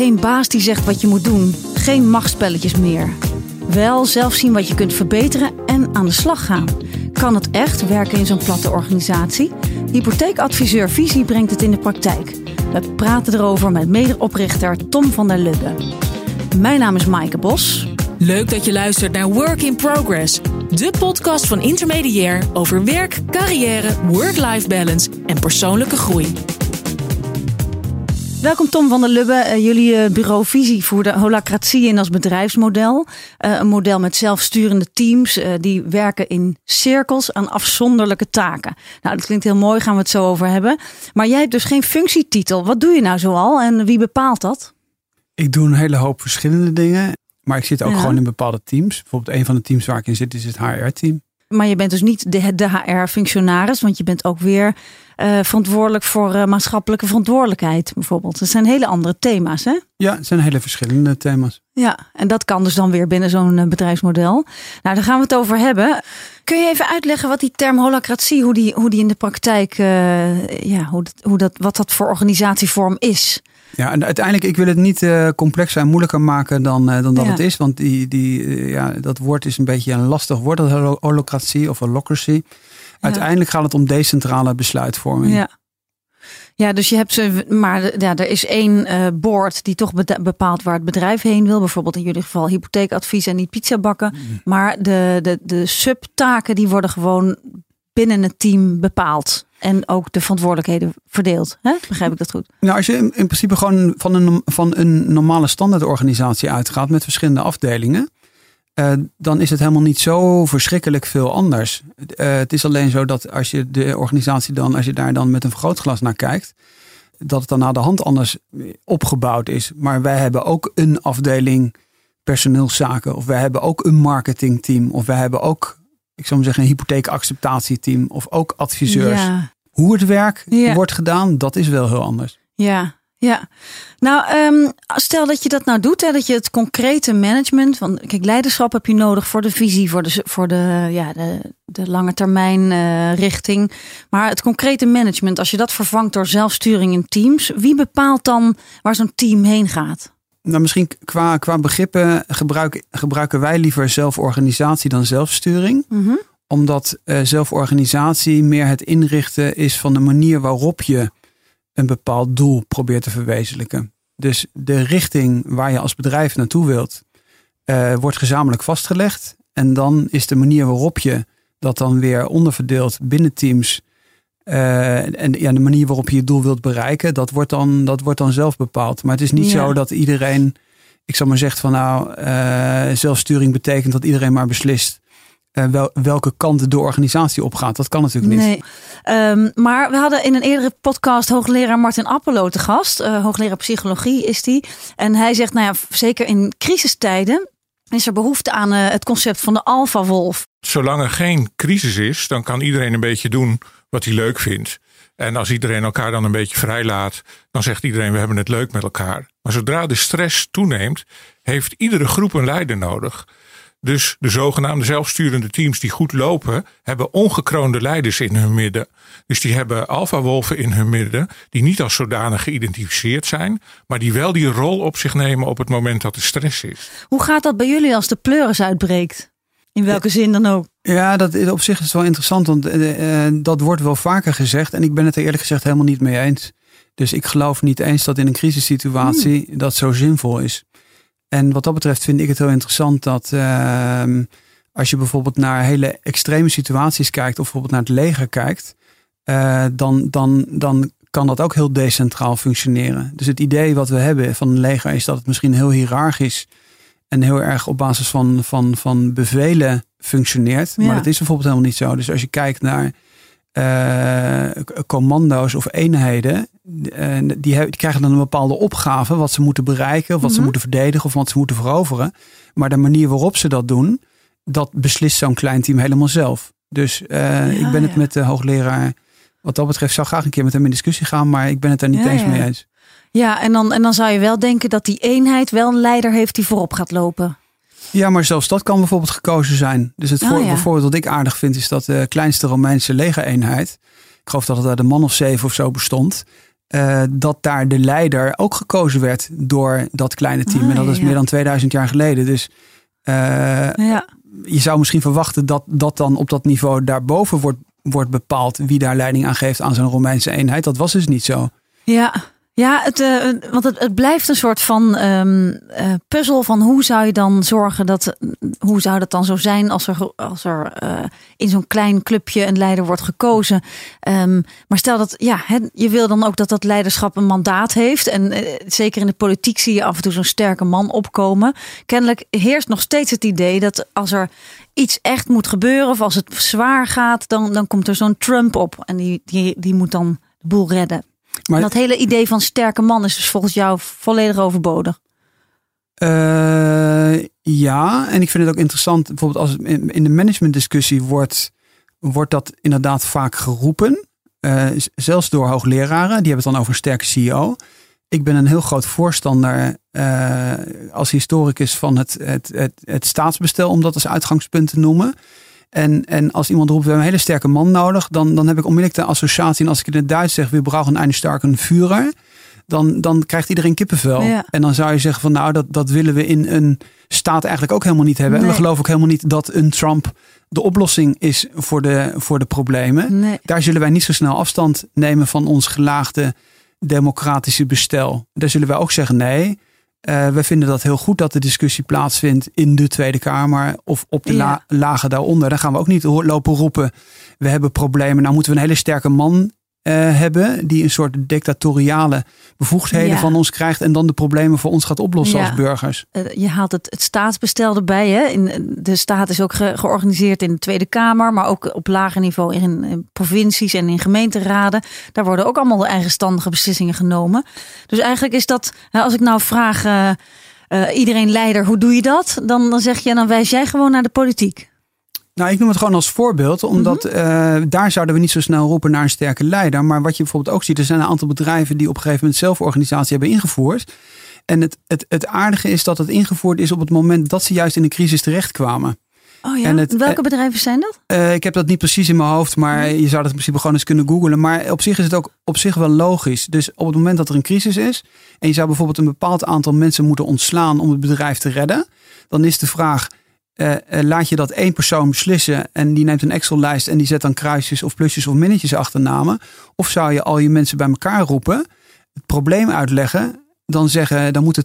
Geen baas die zegt wat je moet doen. Geen machtspelletjes meer. Wel zelf zien wat je kunt verbeteren en aan de slag gaan. Kan het echt werken in zo'n platte organisatie? Hypotheekadviseur Visie brengt het in de praktijk. We praten erover met medeoprichter Tom van der Lubbe. Mijn naam is Maaike Bos. Leuk dat je luistert naar Work in Progress, de podcast van Intermediair over werk, carrière, work-life balance en persoonlijke groei. Welkom Tom van der Lubbe. Uh, jullie uh, bureau Visie voerde holacratie in als bedrijfsmodel. Uh, een model met zelfsturende teams die werken in cirkels aan afzonderlijke taken. Nou, dat klinkt heel mooi, gaan we het zo over hebben. Maar jij hebt dus geen functietitel. Wat doe je nou zoal en wie bepaalt dat? Ik doe een hele hoop verschillende dingen. Maar ik zit ook gewoon in bepaalde teams. Bijvoorbeeld een van de teams waar ik in zit is het HR-team. Maar je bent dus niet de, de HR-functionaris, want je bent ook weer uh, verantwoordelijk voor uh, maatschappelijke verantwoordelijkheid bijvoorbeeld. Dat zijn hele andere thema's, hè? Ja, het zijn hele verschillende thema's. Ja, en dat kan dus dan weer binnen zo'n uh, bedrijfsmodel. Nou, daar gaan we het over hebben. Kun je even uitleggen wat die term holacratie, hoe die, hoe die in de praktijk, ja, hoe dat, hoe dat, wat dat voor organisatievorm is? Ja, en uiteindelijk, ik wil het niet uh, complexer en moeilijker maken dan, uh, dan dat het is. Want die, die, uh, ja, dat woord is een beetje een lastig woord, dat holocratie of holocracy. Uiteindelijk gaat het om decentrale besluitvorming. Ja. Ja, dus je hebt ze, maar ja, er is één board die toch bepaalt waar het bedrijf heen wil. Bijvoorbeeld in jullie geval hypotheekadvies en niet pizza bakken. Mm. Maar de, de, de subtaken die worden gewoon binnen het team bepaald. En ook de verantwoordelijkheden verdeeld. Hè? Begrijp ik dat goed? Nou, als je in, principe gewoon van een, van een normale standaardorganisatie uitgaat met verschillende afdelingen. Uh, dan is het helemaal niet zo verschrikkelijk veel anders. Uh, het is alleen zo dat als je de organisatie dan, als je daar dan met een vergrootglas naar kijkt, dat het dan naar de hand anders opgebouwd is. Maar wij hebben ook een afdeling personeelszaken, of wij hebben ook een marketingteam, of wij hebben ook ik zou maar zeggen, een hypotheekacceptatieteam of ook adviseurs. Hoe het werk wordt gedaan, dat is wel heel anders. Ja, ja. Nou, um, stel dat je dat nou doet, hè, dat je het concrete management van, kijk, leiderschap heb je nodig voor de visie, voor de, voor de, ja, de, de lange termijn uh, richting. Maar het concrete management, als je dat vervangt door zelfsturing in teams, wie bepaalt dan waar zo'n team heen gaat? Nou, misschien qua, qua begrippen gebruik, gebruiken wij liever zelforganisatie dan zelfsturing. Mhm. Omdat uh, zelforganisatie meer het inrichten is van de manier waarop je een bepaald doel probeert te verwezenlijken. Dus de richting waar je als bedrijf naartoe wilt, uh, wordt gezamenlijk vastgelegd. En dan is de manier waarop je dat dan weer onderverdeelt binnen teams uh, en ja, de manier waarop je je doel wilt bereiken, dat wordt dan, dat wordt dan zelf bepaald. Maar het is niet zo dat iedereen, ik zal maar zeggen van nou, uh, zelfsturing betekent dat iedereen maar beslist wel, welke kant de organisatie opgaat. Dat kan natuurlijk niet. Nee. Um, maar we hadden in een eerdere podcast hoogleraar Martin Appelo te gast. hoogleraar psychologie is die. En hij zegt, nou ja, zeker in crisistijden is er behoefte aan het concept van de alfa-wolf. Zolang er geen crisis is, dan kan iedereen een beetje doen wat hij leuk vindt. En als iedereen elkaar dan een beetje vrijlaat, dan zegt iedereen we hebben het leuk met elkaar. Maar zodra de stress toeneemt, heeft iedere groep een leider nodig. Dus de zogenaamde zelfsturende teams die goed lopen, hebben ongekroonde leiders in hun midden. Dus die hebben alfa-wolven in hun midden, die niet als zodanig geïdentificeerd zijn, maar die wel die rol op zich nemen op het moment dat er stress is. Hoe gaat dat bij jullie als de pleuris uitbreekt? In welke zin dan ook? Ja, dat is op zich is wel interessant, want uh, dat wordt wel vaker gezegd. En ik ben het er eerlijk gezegd helemaal niet mee eens. Dus ik geloof niet eens dat in een crisissituatie hmm. dat zo zinvol is. En wat dat betreft vind ik het heel interessant dat uh, als je bijvoorbeeld naar hele extreme situaties kijkt, of bijvoorbeeld naar het leger kijkt, uh, dan, dan, dan kan dat ook heel decentraal functioneren. Dus het idee wat we hebben van een leger is dat het misschien heel hiërarchisch en heel erg op basis van, van, van bevelen functioneert. Maar dat is bijvoorbeeld helemaal niet zo. Dus als je kijkt naar uh, commando's of eenheden, uh, die, die, krijgen dan een bepaalde opgave wat ze moeten bereiken, of wat ze mhm. moeten verdedigen, of wat ze moeten veroveren. Maar de manier waarop ze dat doen, dat beslist zo'n klein team helemaal zelf. Dus uh, ik ben het met de hoogleraar, wat dat betreft, zou graag een keer met hem in discussie gaan, maar ik ben het daar niet eens mee eens. Ja, en dan, en dan zou je wel denken dat die eenheid wel een leider heeft die voorop gaat lopen. Ja, maar zelfs dat kan bijvoorbeeld gekozen zijn. Dus het oh, voorbeeld wat ik aardig vind is dat de kleinste Romeinse legereenheid, ik geloof dat het uit een man of zeven of zo bestond, eh, dat daar de leider ook gekozen werd door dat kleine team. Ah, en dat is ja. meer dan 2000 jaar geleden. Dus eh, Ja. je zou misschien verwachten dat dat dan op dat niveau daarboven wordt, wordt bepaald wie daar leiding aan geeft aan zo'n Romeinse eenheid. Dat was dus niet zo. Ja, ja het, eh, want het, het blijft een soort van ehm, eh, puzzel van hoe zou je dan zorgen dat, hoe zou dat dan zo zijn als er, als er eh, in zo'n klein clubje een leider wordt gekozen. Ehm, maar stel dat, ja, je wil dan ook dat dat leiderschap een mandaat heeft. En zeker in de politiek zie je af en toe zo'n sterke man opkomen. Kennelijk heerst nog steeds het idee dat als er iets echt moet gebeuren of als het zwaar gaat, dan, dan komt er zo'n Trump op. En die, die, die moet dan de boel redden. Maar dat hele idee van sterke man is dus volgens jou volledig overbodig. Eh, ja, en ik vind het ook interessant. Bijvoorbeeld als in, in de managementdiscussie wordt, wordt dat inderdaad vaak geroepen. Eh, zelfs door hoogleraren. Die hebben het dan over een sterke CEO. Ik ben een heel groot voorstander eh, als historicus van het, het, het, het staatsbestel, om dat als uitgangspunt te noemen. En, en als iemand roept, we hebben een hele sterke man nodig, dan, dan heb ik onmiddellijk de associatie. En als ik in het Duits zeg, we brauchen einen starken Führer, dan, dan krijgt iedereen kippenvel. Ja. En dan zou je zeggen van nou, dat, dat willen we in een staat eigenlijk ook helemaal niet hebben. En we geloven ook helemaal niet dat een Trump de oplossing is voor de, voor de problemen. Nee. Daar zullen wij niet zo snel afstand nemen van ons gelaagde democratische bestel. Daar zullen wij ook zeggen nee. Eh, we vinden dat heel goed dat de discussie plaatsvindt in de Tweede Kamer of op de Ja. la- lagen daaronder. Dan gaan we ook niet lopen roepen. We hebben problemen. Nou moeten we een hele sterke man eh, hebben die een soort dictatoriale bevoegdheden Ja. van ons krijgt en dan de problemen voor ons gaat oplossen Ja. als burgers. Eh, Je haalt het, het staatsbestel erbij. Hè? In, de staat is ook ge- georganiseerd in de Tweede Kamer, maar ook op lager niveau in, in provincies en in gemeenteraden. Daar worden ook allemaal eigenstandige beslissingen genomen. Dus eigenlijk is dat, als ik nou vraag, eh, eh, iedereen leider, hoe doe je dat? Dan, dan zeg je, dan wijs jij gewoon naar de politiek. Nou, ik noem het gewoon als voorbeeld, omdat Mhm. eh, daar zouden we niet zo snel roepen naar een sterke leider. Maar wat je bijvoorbeeld ook ziet, er zijn een aantal bedrijven die op een gegeven moment zelforganisatie hebben ingevoerd. En het, het, het aardige is dat het ingevoerd is op het moment dat ze juist in een crisis terechtkwamen. Oh ja, En het- welke bedrijven zijn dat? Eh, ik heb dat niet precies in mijn hoofd, maar je zou dat in principe gewoon eens kunnen googlen. Maar op zich is het ook op zich wel logisch. Dus op het moment dat er een crisis is en je zou bijvoorbeeld een bepaald aantal mensen moeten ontslaan om het bedrijf te redden, dan is de vraag: eh, eh, laat je dat één persoon beslissen en die neemt een Excel-lijst en die zet dan kruisjes of plusjes of minnetjes achternamen? Of zou je al je mensen bij elkaar roepen, het probleem uitleggen, dan zeggen dan moet er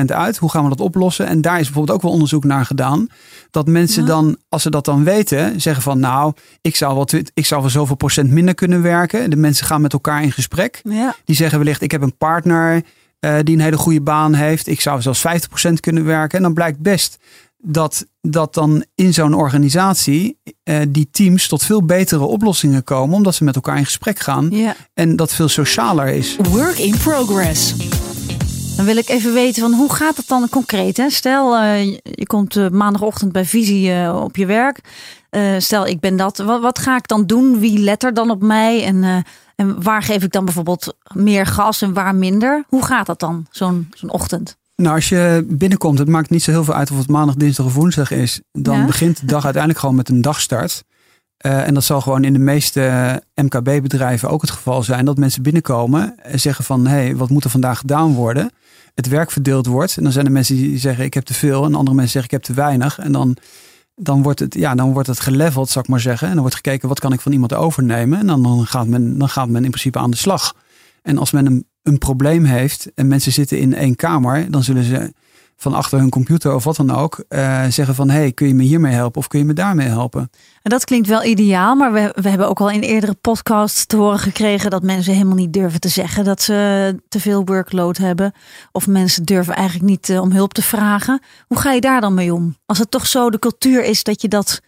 20% uit. Hoe gaan we dat oplossen? En daar is bijvoorbeeld ook wel onderzoek naar gedaan. Dat mensen Ja. dan, als ze dat dan weten, zeggen van nou, ik zou wel, ik zou wel zoveel procent minder kunnen werken. De mensen gaan met elkaar in gesprek. Ja. Die zeggen wellicht, ik heb een partner eh, die een hele goede baan heeft. Ik zou zelfs 50% kunnen werken. En dan blijkt best dat, dat dan in zo'n organisatie eh, die teams tot veel betere oplossingen komen. Omdat ze met elkaar in gesprek gaan. ja. En dat veel socialer is. Work in progress. Dan wil ik even weten van hoe gaat het dan concreet? Hè? Stel, eh, je- komt eh, maandagochtend bij Visie op je werk. Stel, ik ben dat. Wat, wat ga ik dan doen? Wie let er dan op mij? En, en waar geef ik dan bijvoorbeeld meer gas en waar minder? Hoe gaat dat dan, zo'n zo'n ochtend? Nou, als je binnenkomt, het maakt niet zo heel veel uit of het maandag, dinsdag of woensdag is. Dan Ja. begint de dag uiteindelijk gewoon met een dagstart. Eh, en dat zal gewoon in de meeste MKB-bedrijven ook het geval zijn. Dat mensen binnenkomen en zeggen van, hé, hey, wat moet er vandaag gedaan worden? Het werk verdeeld wordt. En dan zijn er mensen die zeggen, ik heb te veel. En andere mensen zeggen, ik heb te weinig. En dan, dan, wordt, het, ja, dan wordt het geleveld, zal ik maar zeggen. En dan wordt gekeken, wat kan ik van iemand overnemen? En dan, dan, gaat, men, dan gaat men in principe aan de slag. En als men een, een probleem heeft en mensen zitten in één kamer, dan zullen ze van achter hun computer of wat dan ook eh, zeggen van hey, kun je me hiermee helpen of kun je me daarmee helpen? En dat klinkt wel ideaal, maar we, we hebben ook al in eerdere podcasts te horen gekregen dat mensen helemaal niet durven te zeggen dat ze te veel workload hebben. Of mensen durven eigenlijk niet eh, om hulp te vragen. Hoe ga je daar dan mee om? Als het toch zo de cultuur is dat je dat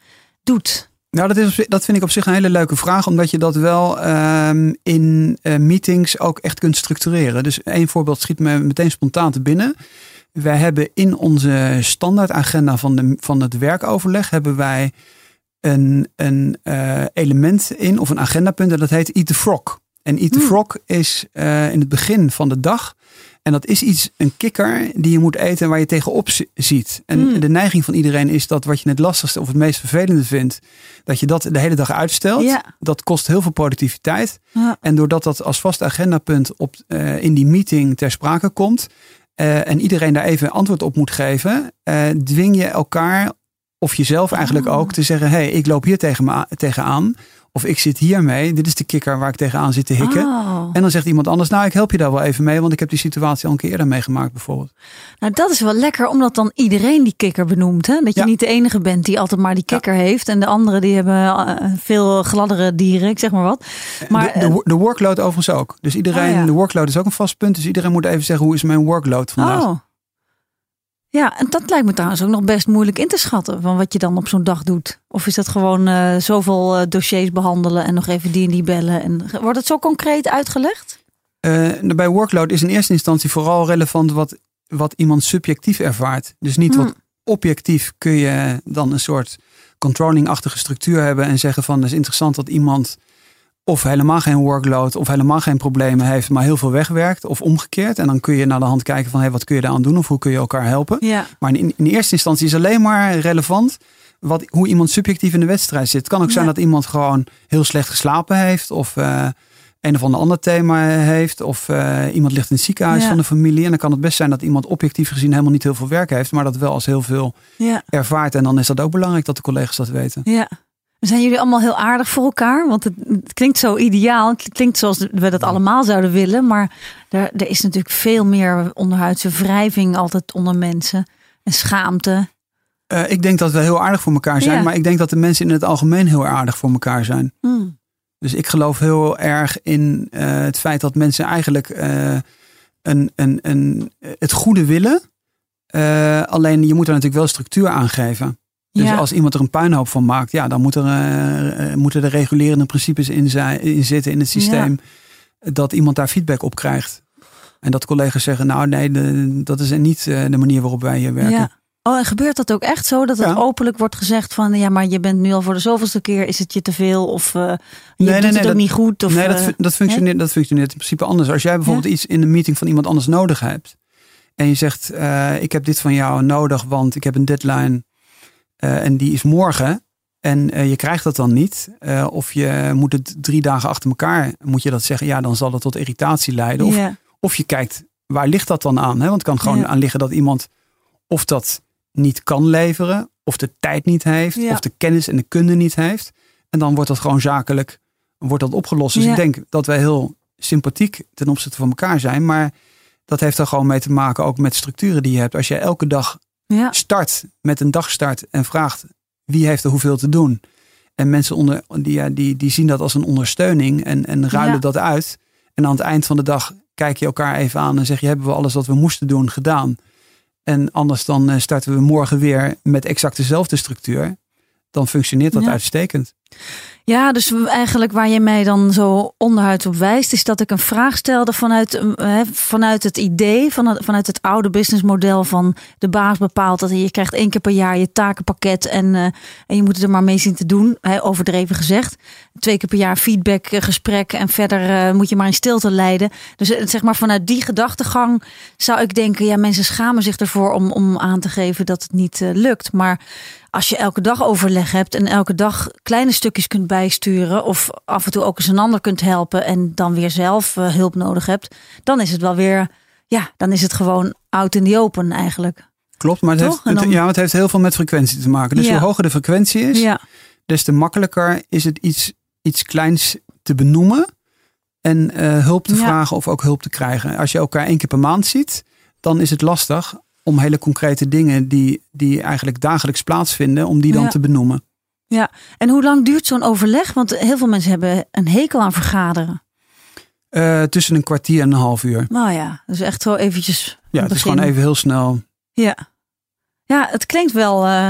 doet. Nou, dat, is, dat vind ik op zich een hele leuke vraag, omdat je dat wel ehm, in eh, meetings ook echt kunt structureren. Dus één voorbeeld schiet me meteen spontaan te binnen. Wij hebben in onze standaardagenda van, de, van het werkoverleg hebben wij een, een eh, element in, of een agendapunt, en dat heet Eat the Frog. En Eat the Hmm. Frog is eh, in het begin van de dag En dat is iets, een kikker die je moet eten waar je tegenop ziet. En Mm. de neiging van iedereen is dat wat je het lastigste of het meest vervelende vindt, dat je dat de hele dag uitstelt. Ja. Dat kost heel veel productiviteit. Ja. En doordat dat als vast agendapunt op, eh, in die meeting ter sprake komt eh, en iedereen daar even antwoord op moet geven, eh, dwing je elkaar of jezelf eigenlijk Oh. ook te zeggen: hé, hey, ik loop hier tegen me tegenaan. Of ik zit hiermee. Dit is de kikker waar ik tegenaan zit te hikken. Oh. En dan zegt iemand anders, nou ik help je daar wel even mee, want ik heb die situatie al een keer eerder meegemaakt bijvoorbeeld. Nou, dat is wel lekker, omdat dan iedereen die kikker benoemt. Hè? Dat je Ja. niet de enige bent die altijd maar die kikker heeft. En de anderen die hebben eh, veel gladdere dieren, ik zeg maar wat. Maar, de, de, wo- de workload overigens ook. Dus iedereen, Oh, ja. de workload is ook een vast punt. Dus iedereen moet even zeggen, hoe is mijn workload vandaag? Oh. Ja, en dat lijkt me trouwens ook nog best moeilijk in te schatten. Van wat je dan op zo'n dag doet. Of is dat gewoon eh, zoveel eh, dossiers behandelen en nog even die en die bellen. En wordt het zo concreet uitgelegd? Eh, bij workload is in eerste instantie vooral relevant wat, wat iemand subjectief ervaart. Dus niet Hmm. wat objectief kun je dan een soort controlling-achtige structuur hebben en zeggen van het is interessant dat iemand of helemaal geen workload of helemaal geen problemen heeft, maar heel veel wegwerkt of omgekeerd. En dan kun je naar de hand kijken van hey, wat kun je daaraan doen of hoe kun je elkaar helpen. Ja. Maar in, in eerste instantie is alleen maar relevant wat, hoe iemand subjectief in de wedstrijd zit. Het kan ook zijn dat iemand gewoon heel slecht geslapen heeft. Of eh, een of ander ander thema heeft. Of eh, iemand ligt in het ziekenhuis Ja. van de familie. En dan kan het best zijn dat iemand objectief gezien helemaal niet heel veel werk heeft. Maar dat wel als heel veel ervaart. En dan is dat ook belangrijk dat de collega's dat weten. Ja. Zijn jullie allemaal heel aardig voor elkaar? Want het, het klinkt zo ideaal. Het klinkt zoals we dat allemaal zouden willen. Maar er, er is natuurlijk veel meer onderhuidse wrijving altijd onder mensen. En schaamte. Eh, ik denk dat we heel aardig voor elkaar zijn. Ja. Maar ik denk dat de mensen in het algemeen heel aardig voor elkaar zijn. Hmm. Dus ik geloof heel erg in eh, het feit dat mensen eigenlijk eh, een, een, een, het goede willen. Alleen je moet er natuurlijk wel structuur aan geven. Dus Ja. als iemand er een puinhoop van maakt, ja, dan moet er, eh, eh, moeten er regulerende principes in, zijn, in zitten in het systeem. Dat iemand daar feedback op krijgt. En dat collega's zeggen, nou nee, de- dat is niet eh, de manier waarop wij hier werken. Ja. Oh, en gebeurt dat ook echt zo? Dat het Ja. openlijk wordt gezegd van... ja, maar je bent nu al voor de zoveelste keer... is het je te veel? Of eh, je nee, doet nee, het ook dat- niet goed? Of, nee, dat, dat, functioneert, dat functioneert in principe anders. Als jij bijvoorbeeld iets in een meeting van iemand anders nodig hebt. En je zegt, ik heb dit van jou nodig, want ik heb een deadline. Eh, en die is morgen. En eh, je krijgt dat dan niet. eh, of je moet het drie dagen achter elkaar, moet je dat zeggen. Ja, dan zal dat tot irritatie leiden. Of, of je kijkt, waar ligt dat dan aan? Hè? Want het kan gewoon aan liggen dat iemand of dat niet kan leveren. Of de tijd niet heeft. Of de kennis en de kunde niet heeft. En dan wordt dat gewoon zakelijk wordt dat opgelost. Dus ik denk dat wij heel sympathiek ten opzichte van elkaar zijn. Maar dat heeft er gewoon mee te maken ook met structuren die je hebt. Als je elke dag Ja. start met een dagstart en vraagt wie heeft er hoeveel te doen. En mensen onder, die, die, die zien dat als een ondersteuning en, en ruilen Ja. dat uit. En aan het eind van de dag kijk je elkaar even aan en zeg je hebben we alles wat we moesten doen gedaan. En anders dan eh, starten we morgen weer met exact dezelfde structuur. Dan functioneert dat Ja. uitstekend. Ja, dus eigenlijk waar je mij dan zo onderhuid op wijst, is dat ik een vraag stelde vanuit, eh, hè, vanuit het idee, van het- vanuit het oude businessmodel van de baas bepaalt dat je krijgt één keer per jaar je takenpakket en, eh, en je moet het er maar mee zien te doen, hè, overdreven gezegd. Twee keer per jaar feedback, eh, gesprek en verder moet je maar in stilte leiden. Dus zeg maar vanuit die gedachtegang zou ik denken, ja mensen schamen zich ervoor om, om aan te geven dat het niet lukt. Maar als je elke dag overleg hebt en elke dag kleine stukjes kunt bijsturen of af en toe ook eens een ander kunt helpen en dan weer zelf eh, hulp nodig hebt, dan is het wel weer, ja, dan is het gewoon out in the open eigenlijk. Klopt, maar het, Toch? heeft, het- ja, het heeft heel veel met frequentie te maken. Dus Ja. hoe hoger de frequentie is, Ja, des te makkelijker is het iets, iets kleins te benoemen en eh, hulp te Ja. vragen of ook hulp te krijgen. Als je elkaar één keer per maand ziet, dan is het lastig om hele concrete dingen die, die eigenlijk dagelijks plaatsvinden, om die dan Ja. te benoemen. en hoe lang duurt zo'n overleg? Want heel veel mensen hebben een hekel aan vergaderen. Eh, tussen een kwartier en een half uur. Nou ja, dus echt zo eventjes. Ja, het is gewoon even heel snel. Ja, ja het klinkt wel, eh,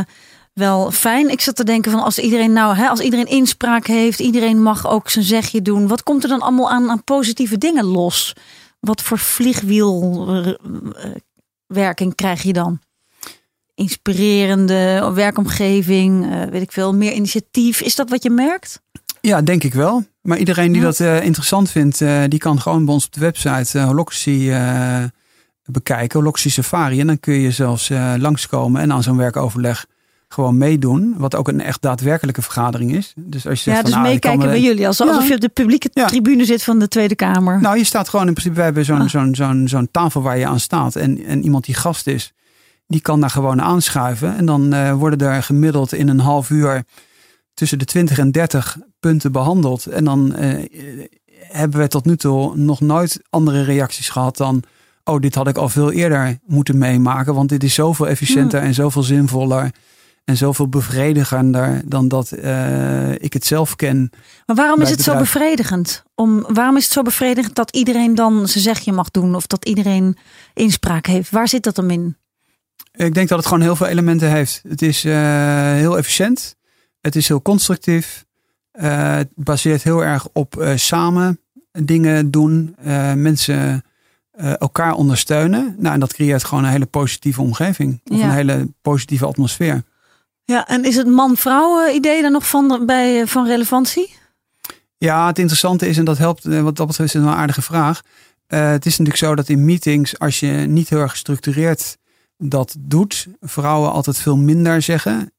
wel fijn. Ik zat te denken van als iedereen nou, hè, als iedereen inspraak heeft, iedereen mag ook zijn zegje doen. Wat komt er dan allemaal aan, aan positieve dingen los? Wat voor vliegwielwerking krijg je dan? Inspirerende werkomgeving, eh, weet ik veel, meer initiatief. Is dat wat je merkt? Ja, denk ik wel. Maar iedereen die Ja. dat eh, interessant vindt, eh, die kan gewoon bij ons op de website uh, eh, bekijken, Holoxy Safari. En dan kun je zelfs langskomen en aan zo'n werkoverleg gewoon meedoen. Wat ook een echt daadwerkelijke vergadering is. Dus als je ja, zegt dus van, nou, meekijken me- bij jullie. Alsof, Ja. alsof je op de publieke Ja. tribune zit van de Tweede Kamer. Nou, je staat gewoon in principe, we hebben zo'n Ah. zo'n zo'n zo'n tafel waar je aan staat. En, en iemand die gast is, die kan daar gewoon aanschuiven. En dan eh, worden er gemiddeld in een half uur tussen de 20 en 30 punten behandeld. En dan eh, hebben we tot nu toe nog nooit andere reacties gehad dan... Oh, dit had ik al veel eerder moeten meemaken. Want dit is zoveel efficiënter en zoveel zinvoller. En zoveel bevredigender dan dat eh, ik het zelf ken. Maar waarom is het zo bevredigend? Om, waarom is het zo bevredigend dat iedereen dan zijn zegje mag doen? Of dat iedereen inspraak heeft? Waar zit dat dan in? Ik denk dat het gewoon heel veel elementen heeft. Het is eh, heel efficiënt. Het is heel constructief. Eh, het baseert heel erg op samen dingen doen. mensen elkaar ondersteunen. Nou, en dat creëert gewoon een hele positieve omgeving. Of Ja. een hele positieve atmosfeer. Ja, en is het man-vrouw eh, idee daar nog van, bij, eh, van relevantie? Ja, het interessante is, en dat helpt, eh, wat dat betreft is het een aardige vraag. Het is natuurlijk zo dat in meetings, als je niet heel erg gestructureerd dat doet, vrouwen altijd veel minder zeggen.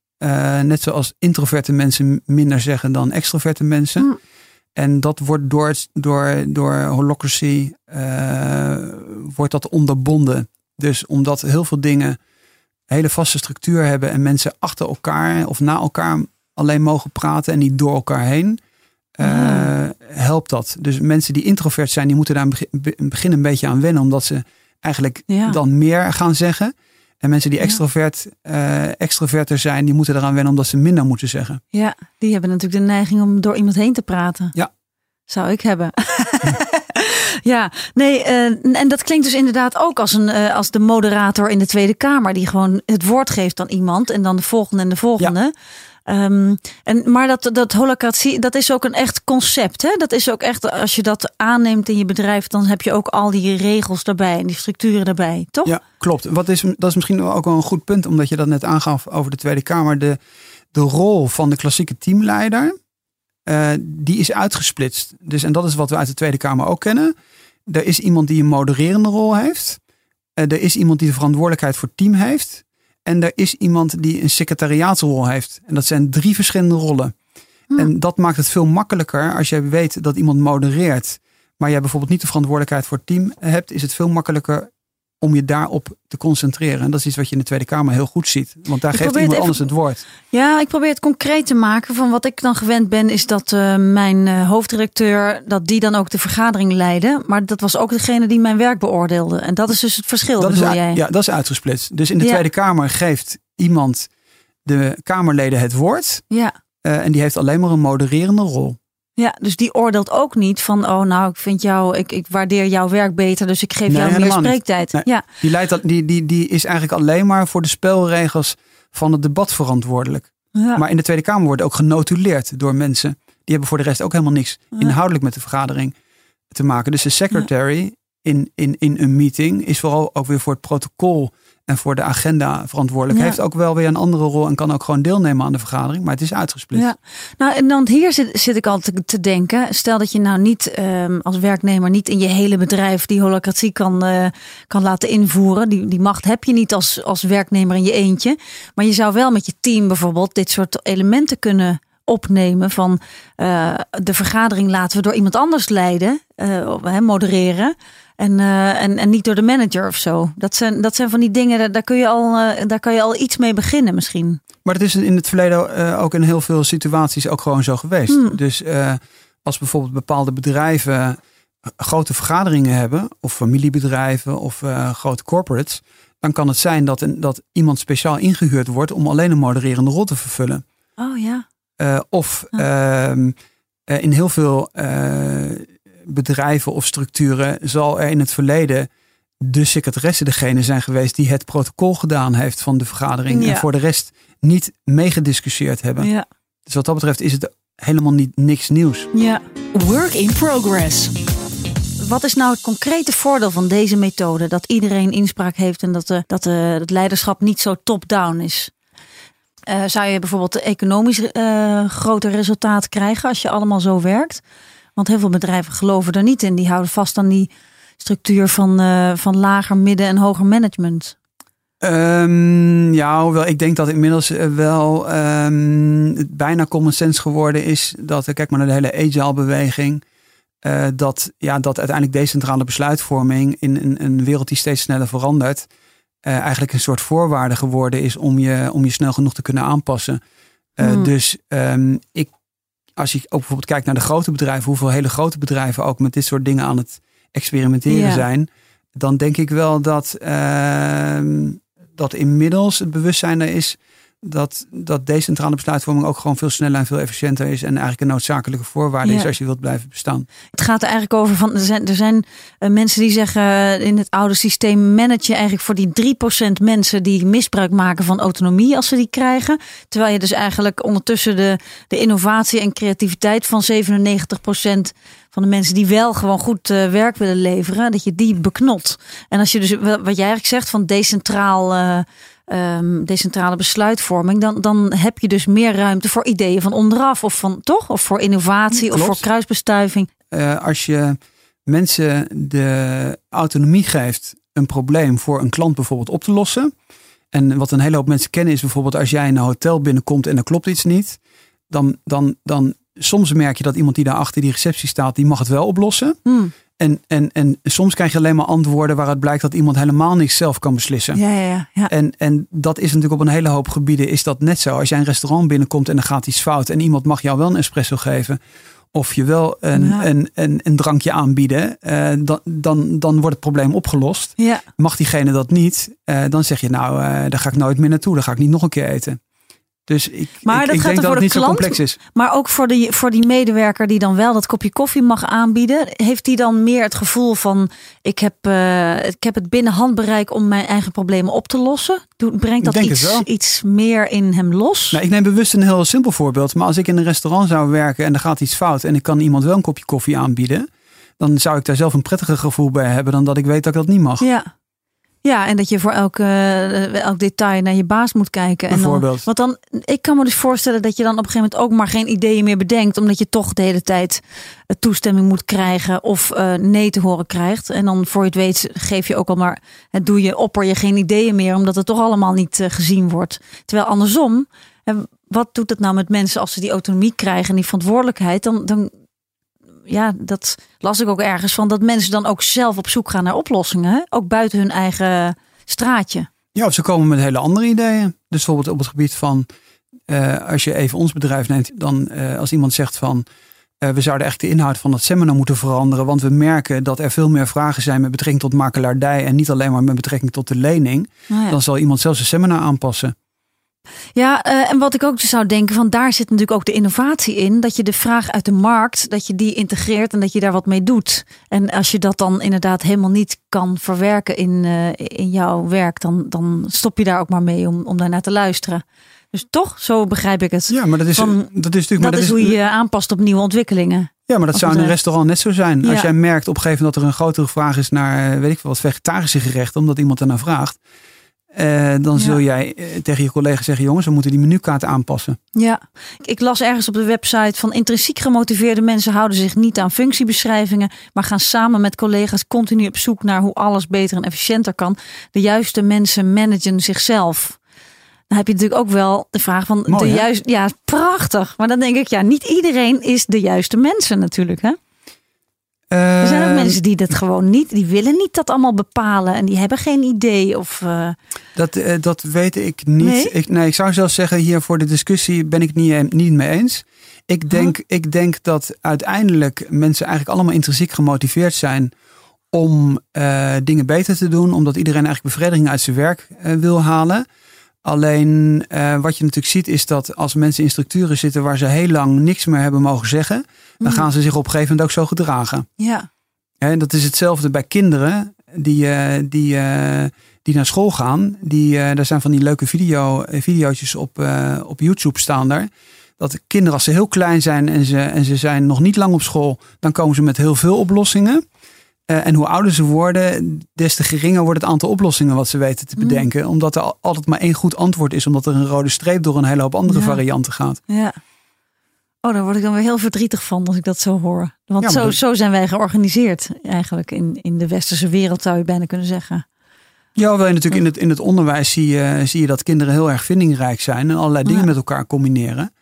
Net zoals introverte mensen minder zeggen dan extroverte mensen. Hm. En dat wordt door, door, door holocracy wordt dat onderbonden. Dus omdat heel veel dingen hele vaste structuur hebben en mensen achter elkaar of na elkaar alleen mogen praten en niet door elkaar heen, eh, helpt dat. Dus mensen die introvert zijn, die moeten daar in begin- een beetje aan wennen, omdat ze eigenlijk Ja. dan meer gaan zeggen. En mensen die Ja. extrovert, eh, extroverter zijn, die moeten eraan wennen omdat ze minder moeten zeggen. Ja, die hebben natuurlijk de neiging om door iemand heen te praten. Ja. Zou ik hebben. ja, nee, eh, en dat klinkt dus inderdaad ook als, een, eh, als de moderator in de Tweede Kamer, die gewoon het woord geeft aan iemand en dan de volgende en de volgende. Ehm, en, maar dat, dat holocratie, dat is ook een echt concept. Hè? Dat is ook echt, als je dat aanneemt in je bedrijf, dan heb je ook al die regels daarbij en die structuren daarbij, toch? Ja, klopt. Wat is, dat is misschien ook wel een goed punt, omdat je dat net aangaf over de Tweede Kamer. De, de rol van de klassieke teamleider, eh, die is uitgesplitst. Dus, en dat is wat we uit de Tweede Kamer ook kennen. Er is iemand die een modererende rol heeft. Eh, er is iemand die de verantwoordelijkheid voor het team heeft. En er is iemand die een secretariaatsrol heeft. En dat zijn drie verschillende rollen. Hm. En dat maakt het veel makkelijker als je weet dat iemand modereert. Maar jij bijvoorbeeld niet de verantwoordelijkheid voor het team hebt. Is het veel makkelijker om je daarop te concentreren. En dat is iets wat je in de Tweede Kamer heel goed ziet. Want daar Ik geeft iemand het anders het woord. Ja, ik probeer het concreet te maken. Van wat ik dan gewend ben, is dat eh, mijn eh, hoofddirecteur, dat die dan ook de vergadering leidde. Maar dat was ook degene die mijn werk beoordeelde. En dat is dus het verschil, Dat is, jij? ja, dat is uitgesplitst. Dus in de Ja. Tweede Kamer geeft iemand de Kamerleden het woord. ja. eh, en die heeft alleen maar een modererende rol. Ja, dus die oordeelt ook niet van, oh nou, ik vind jou, ik, ik waardeer jouw werk beter, dus ik geef Nee, jou meer spreektijd. Nee. Ja, Die, leidt die, die, die is eigenlijk alleen maar voor de spelregels van het debat verantwoordelijk. ja. Maar in de Tweede Kamer wordt ook genotuleerd door mensen. Die hebben voor de rest ook helemaal niks Ja. inhoudelijk met de vergadering te maken. Dus de secretary in, in, in een meeting is vooral ook weer voor het protocol en voor de agenda verantwoordelijk. Ja. Heeft ook wel weer een andere rol en kan ook gewoon deelnemen aan de vergadering. Maar het is uitgesplitst. Ja, nou en dan hier zit, zit ik altijd te, te denken. Stel dat je nou niet ehm, als werknemer niet in je hele bedrijf die holocratie kan, eh, kan laten invoeren. Die, die macht heb je niet als, als werknemer in je eentje. Maar je zou wel met je team bijvoorbeeld dit soort elementen kunnen opnemen van eh, de vergadering laten we door iemand anders leiden, of, hè, modereren. En, eh, en, en niet door de manager of zo. Dat zijn, dat zijn van die dingen, daar, kun je al, eh, daar kan je al iets mee beginnen misschien. Maar het is in het verleden eh, ook in heel veel situaties ook gewoon zo geweest. Hmm. Dus als bijvoorbeeld bepaalde bedrijven grote vergaderingen hebben, of familiebedrijven of grote corporates, dan kan het zijn dat, een, dat iemand speciaal ingehuurd wordt om alleen een modererende rol te vervullen. Oh ja. Of ehm, eh, in heel veel bedrijven of structuren zal er in het verleden de secretaresse degene zijn geweest die het protocol gedaan heeft van de vergadering. Ja. En voor de rest niet meegediscussieerd hebben. Ja. Dus wat dat betreft is het helemaal niet niks nieuws. ja. Work in progress. Wat is nou het concrete voordeel van deze methode? Dat iedereen inspraak heeft en dat, de, dat de, het leiderschap niet zo top-down is. Eh, zou je bijvoorbeeld economisch eh groter resultaat krijgen als je allemaal zo werkt? Want heel veel bedrijven geloven er niet in. Die houden vast aan die structuur van, uh, van lager, midden en hoger management? Um, ja, hoewel ik denk dat inmiddels wel um, bijna common sense geworden is dat, kijk maar naar de hele agile beweging, uh, dat, ja, dat uiteindelijk decentrale besluitvorming in een, een wereld die steeds sneller verandert, uh, eigenlijk een soort voorwaarde geworden is om je, om je snel genoeg te kunnen aanpassen. Uh, Dus um, ik, als je ook bijvoorbeeld kijkt naar de grote bedrijven, hoeveel hele grote bedrijven ook met dit soort dingen aan het experimenteren ja. zijn, dan denk ik wel dat, dat inmiddels het bewustzijn er is dat, dat decentrale besluitvorming ook gewoon veel sneller en veel efficiënter is. En eigenlijk een noodzakelijke voorwaarde Ja. is als je wilt blijven bestaan. Het gaat er eigenlijk over van, er zijn, er zijn eh, mensen die zeggen eh, in het oude systeem manage je eigenlijk voor die 3% mensen die misbruik maken van autonomie als ze die krijgen. Terwijl je dus eigenlijk ondertussen de, de innovatie en creativiteit van 97% van de mensen die wel gewoon goed eh, werk willen leveren, dat je die beknot. En als je dus, wat jij eigenlijk zegt van decentraal, ehm, decentrale besluitvorming, dan, dan heb je dus meer ruimte voor ideeën van onderaf of van toch? Of voor innovatie of voor kruisbestuiving. Eh, als je mensen de autonomie geeft een probleem voor een klant bijvoorbeeld op te lossen. En wat een hele hoop mensen kennen is bijvoorbeeld als jij in een hotel binnenkomt en er klopt iets niet. Dan, dan, dan soms merk je dat iemand die daar achter die receptie staat, die mag het wel oplossen. Hmm. En, en, en soms krijg je alleen maar antwoorden waaruit blijkt dat iemand helemaal niks zelf kan beslissen. Ja, ja, ja. En, en dat is natuurlijk op een hele hoop gebieden is dat net zo. Als jij een restaurant binnenkomt en er gaat iets fout en iemand mag jou wel een espresso geven. Of je wel een, Ja. een, een, een drankje aanbieden, eh, dan, dan, dan wordt het probleem opgelost. ja. Mag diegene dat niet, eh, dan zeg je nou, eh, daar ga ik nooit meer naartoe. Daar ga ik niet nog een keer eten. Dus ik, Maar ik, dat ik denk dat het niet zo klant? complex is. Maar ook voor die, voor die medewerker die dan wel dat kopje koffie mag aanbieden, heeft die dan meer het gevoel van ik heb, eh, ik heb het binnen handbereik om mijn eigen problemen op te lossen? Brengt dat iets, iets meer in hem los? Nou, ik neem bewust een heel simpel voorbeeld. Maar als ik in een restaurant zou werken en er gaat iets fout en ik kan iemand wel een kopje koffie aanbieden, dan zou ik daar zelf een prettiger gevoel bij hebben dan dat ik weet dat ik dat niet mag. Ja. Ja, en dat je voor elk, eh, elk detail naar je baas moet kijken. En dan, Bijvoorbeeld. want dan, ik kan me dus voorstellen dat je dan op een gegeven moment ook maar geen ideeën meer bedenkt. Omdat je toch de hele tijd eh, toestemming moet krijgen of eh, nee te horen krijgt. En dan voor je het weet geef je ook al maar, het doe je, opper je geen ideeën meer. Omdat het toch allemaal niet gezien wordt. Terwijl andersom, wat doet het nou met mensen als ze die autonomie krijgen en die verantwoordelijkheid? Dan, dan ja, dat las ik ook ergens van. Dat mensen dan ook zelf op zoek gaan naar oplossingen. Hè? Ook buiten hun eigen straatje. Ja, of ze komen met hele andere ideeën. Dus bijvoorbeeld op het gebied van, eh, als je even ons bedrijf neemt, dan eh, als iemand zegt van, eh, we zouden echt de inhoud van het seminar moeten veranderen, want we merken dat er veel meer vragen zijn met betrekking tot makelaardij en niet alleen maar met betrekking tot de lening, Nou ja. dan zal iemand zelfs een seminar aanpassen. Ja, eh, en wat ik ook zou denken, van daar zit natuurlijk ook de innovatie in. Dat je de vraag uit de markt, dat je die integreert en dat je daar wat mee doet. En als je dat dan inderdaad helemaal niet kan verwerken in, eh, in jouw werk, dan, dan stop je daar ook maar mee om, om daarnaar te luisteren. Dus toch, zo begrijp ik het. Ja, maar dat is, Van- dat is natuurlijk. dat, maar is hoe je je aanpast op nieuwe ontwikkelingen. Ja, maar dat zou in een restaurant net zo zijn. Als jij merkt op een gegeven moment dat er een grotere vraag is naar, eh, weet ik veel wat, vegetarische gerechten, omdat iemand ernaar vraagt. Eh, dan zul jij eh, tegen je collega zeggen, jongens, we moeten die menukaart aanpassen. Ja, ik- las ergens op de website van intrinsiek gemotiveerde mensen houden zich niet aan functiebeschrijvingen, maar gaan samen met collega's continu op zoek naar hoe alles beter en efficiënter kan. De juiste mensen managen zichzelf. Dan heb je natuurlijk ook wel de vraag van Mooi, de juiste. Ja, prachtig. Maar dan denk ik, ja, niet iedereen is de juiste mensen natuurlijk. Hè? Er zijn ook Eh, mensen die dat gewoon niet, die willen niet dat allemaal bepalen en die hebben geen idee. Of eh, Dat, eh, dat weet ik niet. Nee? Ik, nee, ik zou zelfs zeggen, hier voor de discussie ben ik het niet, eh, niet mee eens. Ik denk, ik denk dat uiteindelijk mensen eigenlijk allemaal intrinsiek gemotiveerd zijn om dingen beter te doen. Omdat iedereen eigenlijk bevrediging uit zijn werk wil halen. Alleen eh, wat je natuurlijk ziet is dat als mensen in structuren zitten waar ze heel lang niks meer hebben mogen zeggen. Dan Mhm. gaan ze zich op een gegeven moment ook zo gedragen. ja, Hè, dat is hetzelfde bij kinderen die, eh, die, eh, die naar school gaan. Die, daar zijn van die leuke video, video's op, op YouTube staan daar. Dat kinderen als ze heel klein zijn en ze, en ze zijn nog niet lang op school, dan komen ze met heel veel oplossingen. Eh, en hoe ouder ze worden, des te geringer wordt het aantal oplossingen wat ze weten te Mm. bedenken. Omdat er al- altijd maar één goed antwoord is, omdat er een rode streep door een hele hoop andere Ja. varianten gaat. ja. Oh, daar word ik dan weer heel verdrietig van als ik dat zo hoor. Want Ja, zo, dat- zo zijn wij georganiseerd eigenlijk in, in de westerse wereld zou je bijna kunnen zeggen. Ja, wel natuurlijk in het, in het onderwijs zie je, zie je dat kinderen heel erg vindingrijk zijn en allerlei dingen Ja. met elkaar combineren.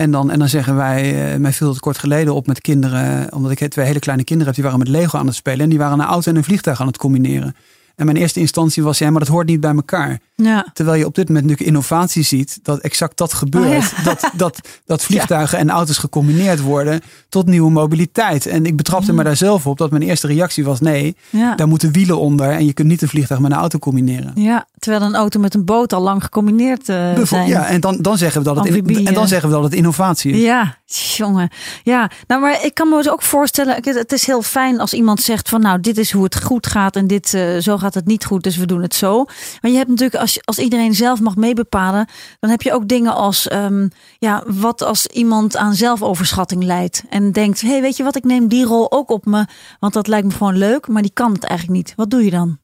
En dan, en dan zeggen wij, eh, mij viel het kort geleden op met kinderen, omdat ik twee hele kleine kinderen heb, die waren met Lego aan het spelen en die waren een auto en een vliegtuig aan het combineren. En mijn eerste instantie was, ja, maar dat hoort niet bij elkaar. Ja, Terwijl je op dit moment natuurlijk innovatie ziet, dat exact dat gebeurt. Oh dat, dat, dat vliegtuigen en auto's gecombineerd worden tot nieuwe mobiliteit. En ik betrapte me daar zelf op dat mijn eerste reactie was, nee, daar moeten wielen onder en je kunt niet een vliegtuig met een auto combineren. ja, terwijl een auto met een boot al lang gecombineerd Bijvoorbeeld, zijn. ja, en dan, dan zeggen we dat het in- en dan zeggen we dat het innovatie is. Ja, jongen. Ja, nou, maar ik kan me dus ook voorstellen, het- het is heel fijn als iemand zegt van nou, dit is hoe het goed gaat en dit, eh, zo gaat het niet goed, dus we doen het zo. Maar je hebt natuurlijk, als, als iedereen zelf mag meebepalen, dan heb je ook dingen als, ehm, ja, wat als iemand aan zelfoverschatting leidt en denkt, hey, weet je wat, ik neem die rol ook op me, want dat lijkt me gewoon leuk, maar die kan het eigenlijk niet. Wat doe je dan?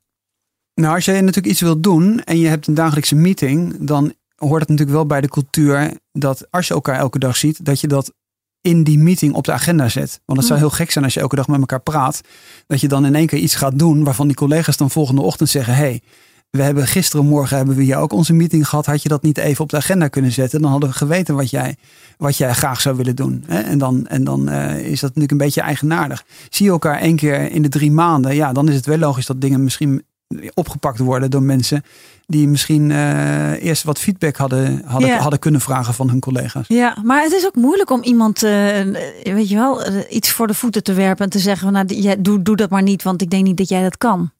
Nou, als je natuurlijk iets wilt doen en je hebt een dagelijkse meeting, dan hoort het natuurlijk wel bij de cultuur dat als je elkaar elke dag ziet, dat je dat in die meeting op de agenda zet. Want het zou heel gek zijn als je elke dag met elkaar praat, dat je dan in één keer iets gaat doen waarvan die collega's dan volgende ochtend zeggen, hey, we hebben gisteren morgen hebben we hier ook onze meeting gehad. Had je dat niet even op de agenda kunnen zetten? Dan hadden we geweten wat jij, wat jij graag zou willen doen. En dan, en dan eh, is dat natuurlijk een beetje eigenaardig. Zie je elkaar één keer in de drie maanden, ja, dan is het wel logisch dat dingen misschien opgepakt worden door mensen die misschien eh, eerst wat feedback hadden, hadden, Ja. hadden kunnen vragen van hun collega's. Ja, maar het is ook moeilijk om iemand, eh, weet je wel, eh, iets voor de voeten te werpen en te zeggen van nou, jij, doe, doe dat maar niet, want ik denk niet dat jij dat kan.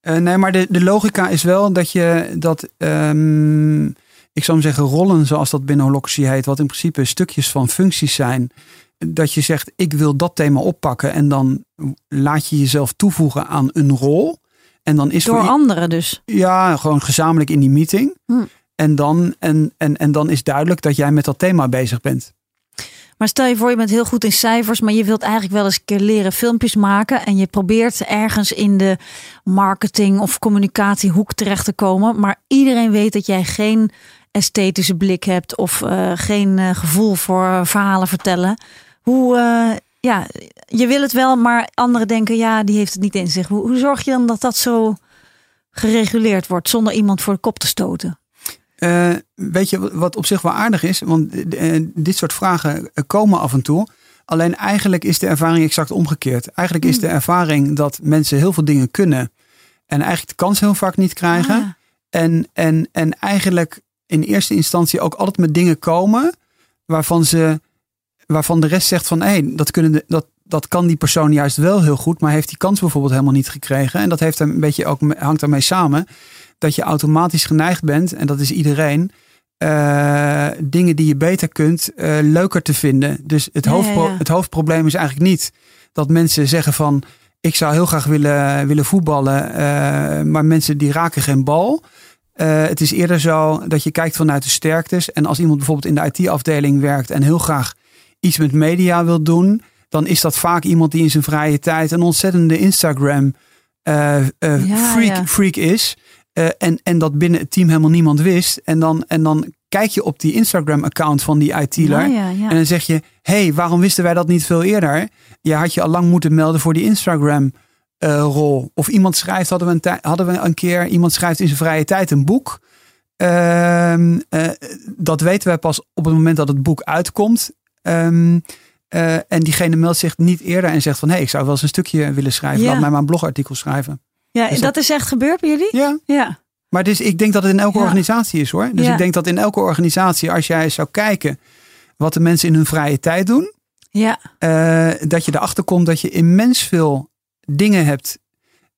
Eh, nee, maar de, de logica is wel dat je dat, ehm, ik zou hem zeggen, rollen zoals dat binnen holocracy heet, wat in principe stukjes van functies zijn. Dat je zegt, ik wil dat thema oppakken en dan laat je jezelf toevoegen aan een rol. En dan is Door anderen dus. ja, gewoon gezamenlijk in die meeting. Hm. En, dan, en, en, en dan is duidelijk dat jij met dat thema bezig bent. Maar stel je voor, je bent heel goed in cijfers, maar je wilt eigenlijk wel eens een keer leren filmpjes maken. En je probeert ergens in de marketing of communicatiehoek terecht te komen. Maar iedereen weet dat jij geen esthetische blik hebt of eh, geen eh, gevoel voor eh, verhalen vertellen. Hoe, ja, je wil het wel, maar anderen denken, ja, die heeft het niet in zich. Hoe, hoe zorg je dan dat dat zo gereguleerd wordt zonder iemand voor de kop te stoten? Eh, weet je wat op zich wel aardig is? Want eh, dit soort vragen komen af en toe. Alleen eigenlijk is de ervaring exact omgekeerd. Eigenlijk is de ervaring dat mensen heel veel dingen kunnen. En eigenlijk de kans heel vaak niet krijgen. Ah, En, en, en eigenlijk in eerste instantie ook altijd met dingen komen. Waarvan, ze, waarvan de rest zegt van hé, dat, kunnen de, dat, dat kan die persoon juist wel heel goed. Maar heeft die kans bijvoorbeeld helemaal niet gekregen. En dat heeft een beetje ook, hangt daarmee samen. Dat je automatisch geneigd bent, en dat is iedereen. eh, dingen die je beter kunt, eh, leuker te vinden. Dus het, Ja, ja, hoofdpro- ja. het hoofdprobleem is eigenlijk niet dat mensen zeggen van ik zou heel graag willen, willen voetballen, eh, maar mensen die raken geen bal. Eh, het is eerder zo dat je kijkt vanuit de sterktes. En als iemand bijvoorbeeld in de IT-afdeling werkt en heel graag iets met media wil doen, dan is dat vaak iemand die in zijn vrije tijd een ontzettende Instagram eh, eh, Ja, freak, ja. freak is. Eh, en, en dat binnen het team helemaal niemand wist. En dan, en dan kijk je op die Instagram-account van die IT'ler. Ja. En dan zeg je, hey, waarom wisten wij dat niet veel eerder? Je had je al lang moeten melden voor die Instagram rol. Of iemand schrijft, hadden we, een hadden we een keer, iemand schrijft in zijn vrije tijd een boek. Ehm, eh, dat weten wij pas op het moment dat het boek uitkomt. Ehm, eh, en diegene meldt zich niet eerder en zegt van, hé, hey, ik zou wel eens een stukje willen schrijven. Ja. Laat mij maar een blogartikel schrijven. ja, dus dat is echt gebeurd bij jullie? Ja, Ja. maar dus, ik denk dat het in elke Ja. organisatie is hoor. Dus Ja. ik denk dat in elke organisatie, als jij zou kijken wat de mensen in hun vrije tijd doen, Ja. eh, dat je erachter komt dat je immens veel dingen hebt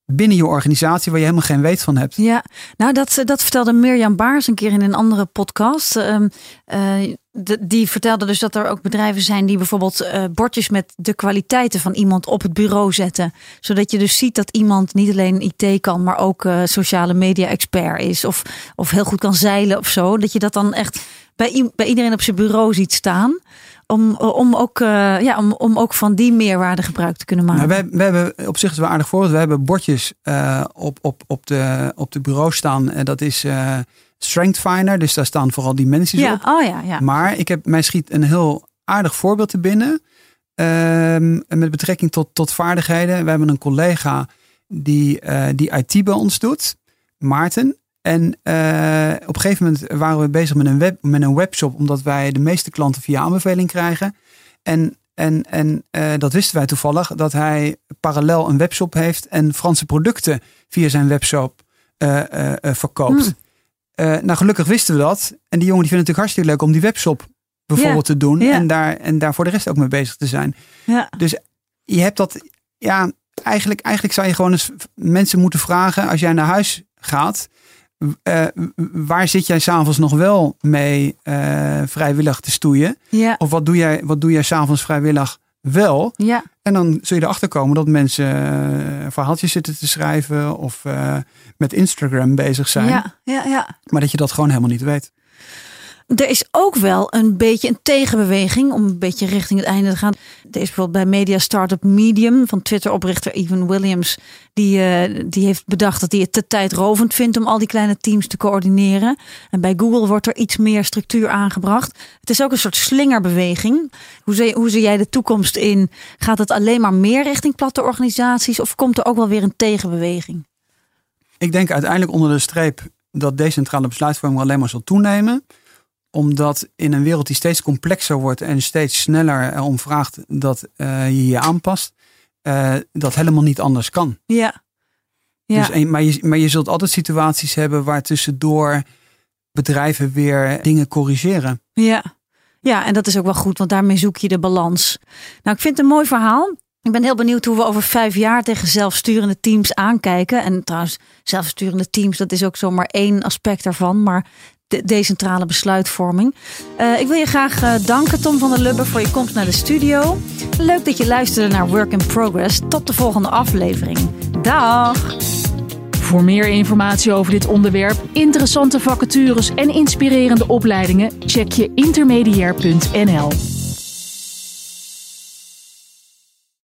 binnen je organisatie waar je helemaal geen weet van hebt. Ja, nou dat, dat vertelde Mirjam Baars een keer in een andere podcast. Ehm, eh, de- die vertelde dus dat er ook bedrijven zijn die bijvoorbeeld eh, bordjes met de kwaliteiten van iemand op het bureau zetten. Zodat je dus ziet dat iemand niet alleen IT kan, maar ook eh, sociale media expert is. Of, of heel goed kan zeilen of zo. Dat je dat dan echt bij, bij iedereen op zijn bureau ziet staan. Om, om, ook, eh, ja, om, om ook van die meerwaarde gebruik te kunnen maken. Nou, wij hebben op zich wel aardig voorbeeld. We hebben bordjes eh, op, op, op, de, op de bureau staan. En dat is eh Strength Finder. Dus daar staan vooral dimensies ja, op. oh ja, ja. Maar ik heb, mij schiet een heel aardig voorbeeld te binnen. Ehm, met betrekking tot, tot vaardigheden. We hebben een collega die, uh, die IT bij ons doet, Maarten. En uh, op een gegeven moment waren we bezig met een, web, met een webshop, omdat wij de meeste klanten via aanbeveling krijgen. En, en, en uh, dat wisten wij toevallig, dat hij parallel een webshop heeft en Franse producten via zijn webshop verkoopt. Hmm. nou, gelukkig wisten we dat. En die jongen die vindt het natuurlijk hartstikke leuk om die webshop bijvoorbeeld te doen. En, daar, en daar voor de rest ook mee bezig te zijn. Ja. Dus je hebt dat, ja, eigenlijk, eigenlijk zou je gewoon eens mensen moeten vragen als jij naar huis gaat. Uh, waar zit jij s'avonds nog wel mee uh, vrijwillig te stoeien? Ja. Of wat doe jij, wat doe jij s'avonds vrijwillig wel? Ja. En dan zul je erachter komen dat mensen uh, verhaaltjes zitten te schrijven of met Instagram bezig zijn. Ja, ja, ja. Maar dat je dat gewoon helemaal niet weet. Er is ook wel een beetje een tegenbeweging om een beetje richting het einde te gaan. Er is bijvoorbeeld bij media startup Medium van Twitter-oprichter Evan Williams. Die, uh, die heeft bedacht dat hij het te tijdrovend vindt om al die kleine teams te coördineren. En bij Google wordt er iets meer structuur aangebracht. Het is ook een soort slingerbeweging. Hoe zie, hoe zie jij de toekomst in? Gaat het alleen maar meer richting platte organisaties of komt er ook wel weer een tegenbeweging? Ik denk uiteindelijk onder de streep dat decentrale besluitvorming alleen maar zal toenemen omdat in een wereld die steeds complexer wordt en steeds sneller om vraagt dat uh, je je aanpast, uh, dat helemaal niet anders kan. Ja. ja. Dus, maar, je, maar je zult altijd situaties hebben waar tussendoor bedrijven weer dingen corrigeren. Ja. ja, en dat is ook wel goed, want daarmee zoek je de balans. Nou, ik vind het een mooi verhaal. Ik ben heel benieuwd hoe we over vijf jaar tegen zelfsturende teams aankijken. En trouwens, zelfsturende teams, dat is ook zomaar één aspect daarvan. Maar de decentrale besluitvorming. Uh, ik wil je graag uh, danken, Tom van der Lubbe, voor je komst naar de studio. Leuk dat je luisterde naar Work in Progress. Tot de volgende aflevering. Dag! Voor meer informatie over dit onderwerp, interessante vacatures en inspirerende opleidingen, check je intermediair.nl.